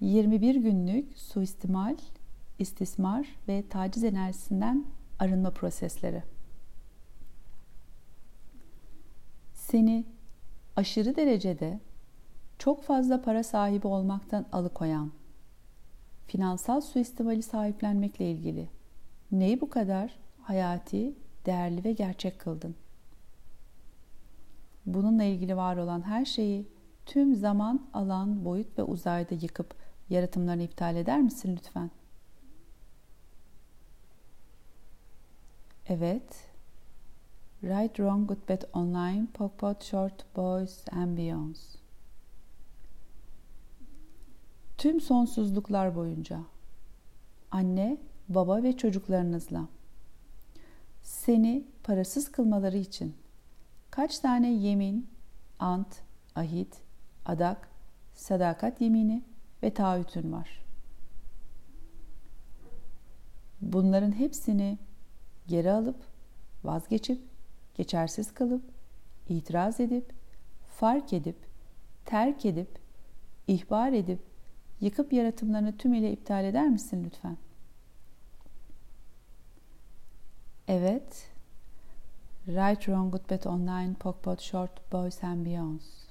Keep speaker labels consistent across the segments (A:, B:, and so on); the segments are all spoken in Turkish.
A: 21 günlük suistimal, istismar ve taciz enerjisinden arınma prosesleri. Seni aşırı derecede çok fazla para sahibi olmaktan alıkoyan, finansal suistimali sahiplenmekle ilgili neyi bu kadar hayati, değerli ve gerçek kıldın? Bununla ilgili var olan her şeyi tüm zaman, alan, boyut ve uzayda yıkıp yaratımlarını iptal eder misin lütfen? Evet. Right, Wrong, Good, Bad Online, Pokpot, Short, Boys and Beyonds. Tüm sonsuzluklar boyunca anne, baba ve çocuklarınızla seni parasız kılmaları için kaç tane yemin, ant, ahit, adak, sadakat yemini ve taahhütün var. Bunların hepsini geri alıp, vazgeçip, geçersiz kalıp, itiraz edip, fark edip, terk edip, ihbar edip, yıkıp yaratımlarını tümüyle iptal eder misin lütfen? Evet. Right, Wrong, Good, Bad Online, Pokpot, Short, Boys and Beyonds.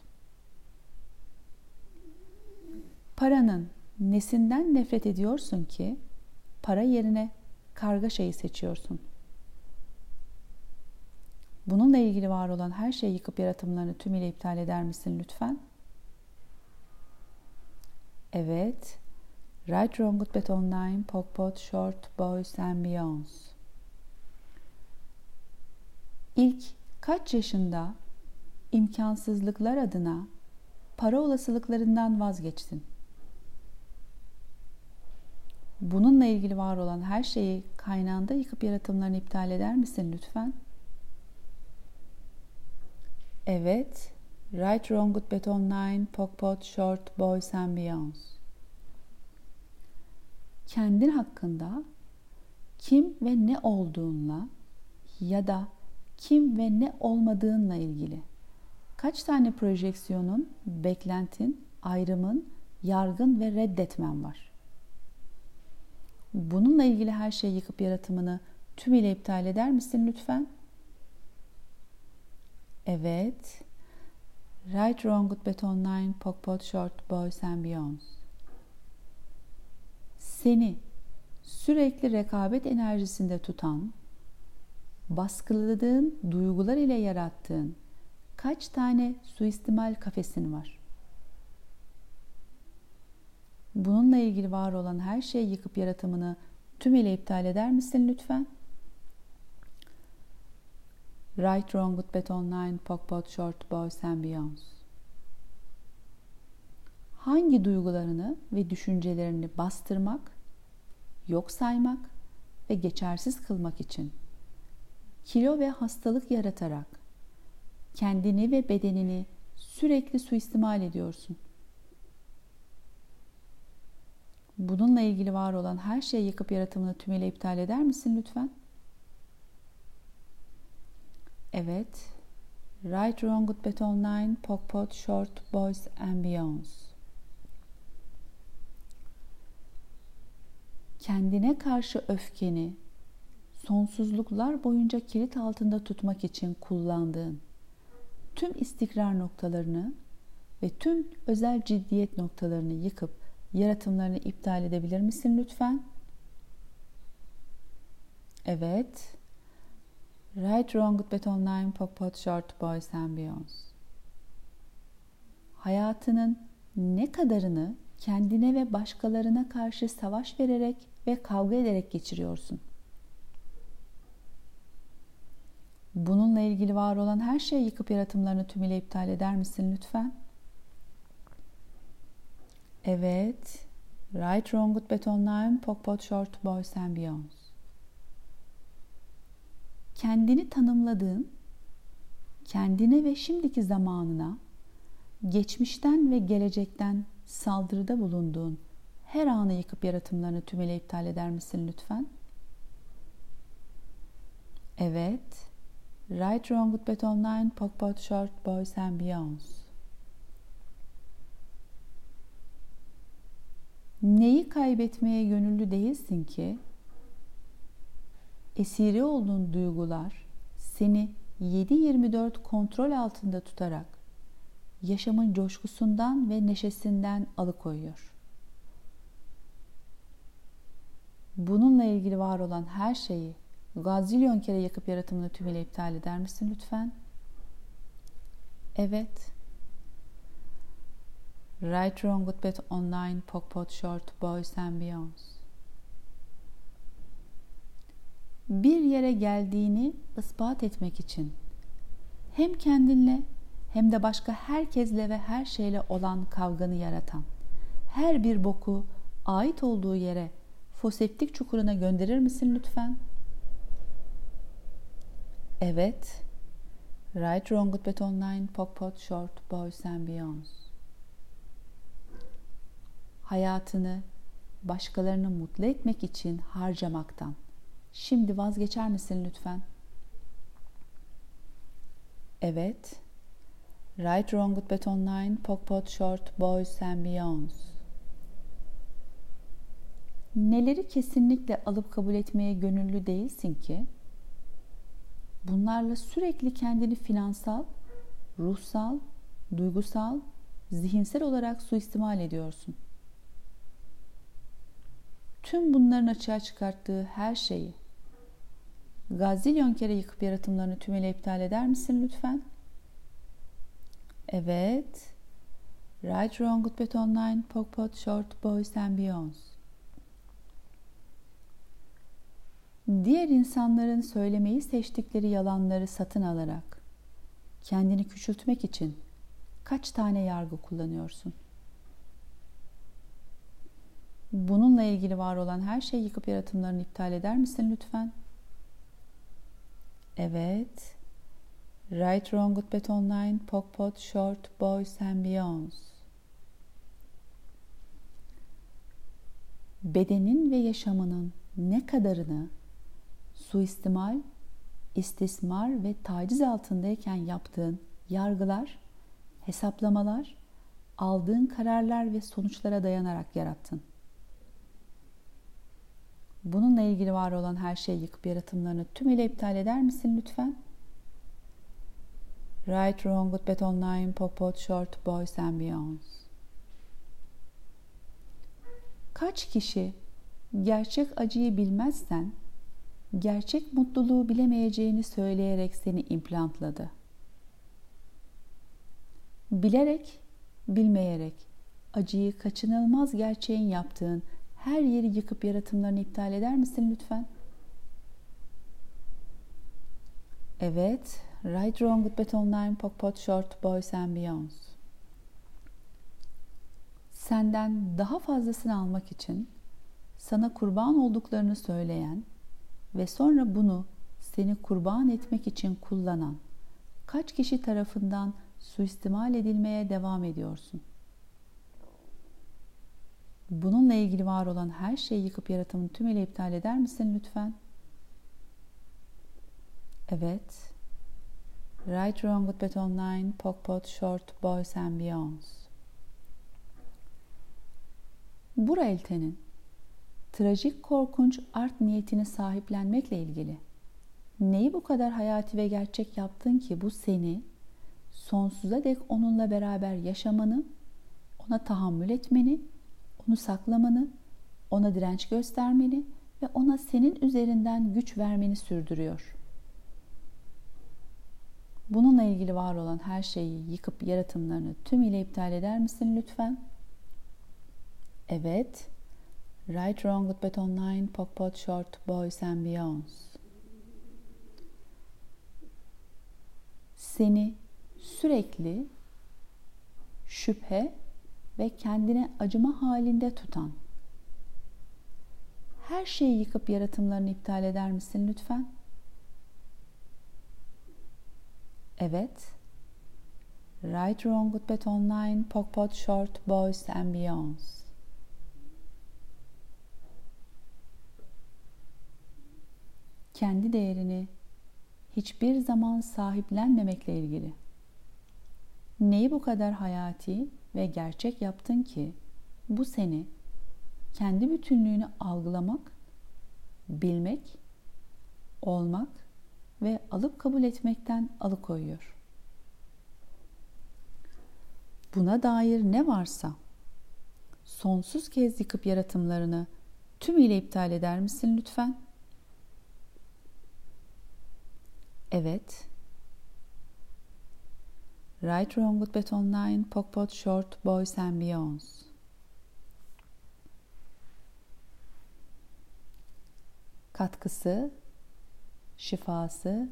A: Paranın nesinden nefret ediyorsun ki para yerine kargaşayı seçiyorsun? Bununla ilgili var olan her şeyi yıkıp yaratımlarını tümüyle iptal eder misin lütfen? Evet. Right, Wrong, Good, Bad Online, Pokpot, Short, Boys and Beyonds. İlk kaç yaşında imkansızlıklar adına para olasılıklarından vazgeçtin? Bununla ilgili var olan her şeyi kaynağında yıkıp yaratımlarını iptal eder misin lütfen? Evet. Right, Wrong, Good, Bad Online, Pokpot, Short, Boys and Beyonds. Kendin hakkında kim ve ne olduğunla ya da kim ve ne olmadığınla ilgili kaç tane projeksiyonun, beklentin, ayrımın, yargın ve reddetmen var? Bununla ilgili her şeyi yıkıp yaratımını tümüyle iptal eder misin lütfen? Evet. Right, Wrong, Good, Bad Online, Pokpot, Short, Boys and Beyonds. Seni sürekli rekabet enerjisinde tutan, baskıladığın duygular ile yarattığın kaç tane suistimal kafesin var? Bununla ilgili var olan her şeyi yıkıp yaratımını tümüyle iptal eder misin lütfen? Right, Wrong, Good, Bad Online, Pokpot, Short, Boys and Beyonds. Hangi duygularını ve düşüncelerini bastırmak, yok saymak ve geçersiz kılmak için kilo ve hastalık yaratarak kendini ve bedenini sürekli suistimal ediyorsun. Bununla ilgili var olan her şeyi yıkıp yaratımını tümüyle iptal eder misin lütfen? Evet. Right, Wrong, Good, Bad Online, Pokpot, Short, Boys Beyonds. Kendine karşı öfkeni sonsuzluklar boyunca kilit altında tutmak için kullandığın tüm istikrar noktalarını ve tüm özel ciddiyet noktalarını yıkıp yaratımlarını iptal edebilir misin lütfen? Evet. Right, Wrong, Good, Bad Online, Pop, Short, Boys and Beyonds. Hayatının ne kadarını kendine ve başkalarına karşı savaş vererek ve kavga ederek geçiriyorsun? Bununla ilgili var olan her şeyi yıkıp yaratımlarını tümüyle iptal eder misin lütfen? Evet. Right, Wrong, Good, Bad Online, Pokpot, Short, Boys and Beyonds kendini tanımladığın, kendine ve şimdiki zamanına, geçmişten ve gelecekten saldırıda bulunduğun her anı yıkıp yaratımlarını tümüyle iptal eder misin lütfen? Evet. Right, Wrong, Good, Bad Online, Pokpot, Short, Boys and Beyonds. Neyi kaybetmeye gönüllü değilsin ki? Esiri olduğun duygular seni 7-24 kontrol altında tutarak yaşamın coşkusundan ve neşesinden alıkoyuyor. Bununla ilgili var olan her şeyi gazilyon kere yakıp yaratımını tümüyle iptal eder misin lütfen? Evet. Right Wrong Good Bad Online Pokpot Short Boys and Beyonds Bir yere geldiğini ispat etmek için hem kendinle hem de başka herkesle ve her şeyle olan kavganı yaratan, her bir boku ait olduğu yere foseptik çukuruna gönderir misin lütfen? Evet. Right Wrong Good Bad Online Pokpot Short Boys and Beyonds hayatını başkalarını mutlu etmek için harcamaktan şimdi vazgeçer misin lütfen? Evet. Right Wrong Good Bad Online Pokpot Short Boys and Beyonds Neleri kesinlikle alıp kabul etmeye gönüllü değilsin ki? Bunlarla sürekli kendini finansal, ruhsal, duygusal, zihinsel olarak suistimal ediyorsun. Tüm bunların açığa çıkarttığı her şeyi gazilyon kere yıkıp yaratımlarını tümüyle iptal eder misin lütfen? Evet. Right Wrong Good Bad Online Pokpot Short Boys and Beyonds Diğer insanların söylemeyi seçtikleri yalanları satın alarak kendini küçültmek için kaç tane yargı kullanıyorsun? Bununla ilgili var olan her şeyi yıkıp yaratımlarını iptal eder misin lütfen? Evet. Right Wrong Good Bad Online Pokpot Short Boys and Beyonds Bedenin ve yaşamının ne kadarını suistimal, istismar ve taciz altındayken yaptığın yargılar, hesaplamalar, aldığın kararlar ve sonuçlara dayanarak yarattın. Bununla ilgili var olan her şeyi yıkıp yaratımlarını tümüyle iptal eder misin lütfen? Right, Wrong, Good, Bad, Online, Popot, Short, Boys and Beyonds Kaç kişi gerçek acıyı bilmezsen gerçek mutluluğu bilemeyeceğini söyleyerek seni implantladı. Bilerek, bilmeyerek acıyı kaçınılmaz gerçeğin yaptığın her yeri yıkıp yaratımlarını iptal eder misin lütfen? Evet. Right Wrong Good Bad Online Pokpot Short Boys and Beyonds. Senden daha fazlasını almak için sana kurban olduklarını söyleyen ve sonra bunu seni kurban etmek için kullanan kaç kişi tarafından suistimal edilmeye devam ediyorsun? Bununla ilgili var olan her şeyi yıkıp yaratımını tümüyle iptal eder misin lütfen? Evet. Right Wrong Good Bad Online, Pokpot, Short, Boys and Beyonds. Bu realitenin trajik korkunç art niyetini sahiplenmekle ilgili neyi bu kadar hayati ve gerçek yaptın ki bu seni sonsuza dek onunla beraber yaşamanı, ona tahammül etmeni onu saklamanı, ona direnç göstermeni ve ona senin üzerinden güç vermeni sürdürüyor. Bununla ilgili var olan her şeyi yıkıp yaratımlarını tümüyle iptal eder misin lütfen? Evet. Right Wrong Good Bad Online Pokpot Short Boys and Beyonds Seni sürekli şüphe ve kendine acıma halinde tutan. Her şeyi yıkıp yaratımlarını iptal eder misin lütfen? Evet. Right Wrong Good Bad Online Pokpot Short Boys and Beyonds Kendi değerini hiçbir zaman sahiplenmemekle ilgili. Neyi bu kadar hayati ve gerçek yaptın ki bu seni kendi bütünlüğünü algılamak, bilmek, olmak ve alıp kabul etmekten alıkoyuyor. Buna dair ne varsa sonsuz kez yıkıp yaratımlarını tümüyle iptal eder misin lütfen? Evet. Right Wrong with Bet Online, Pokpot Short, Boys and Beyonds. Katkısı, şifası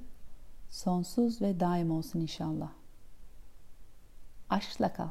A: sonsuz ve daim olsun inşallah. Aşkla kal.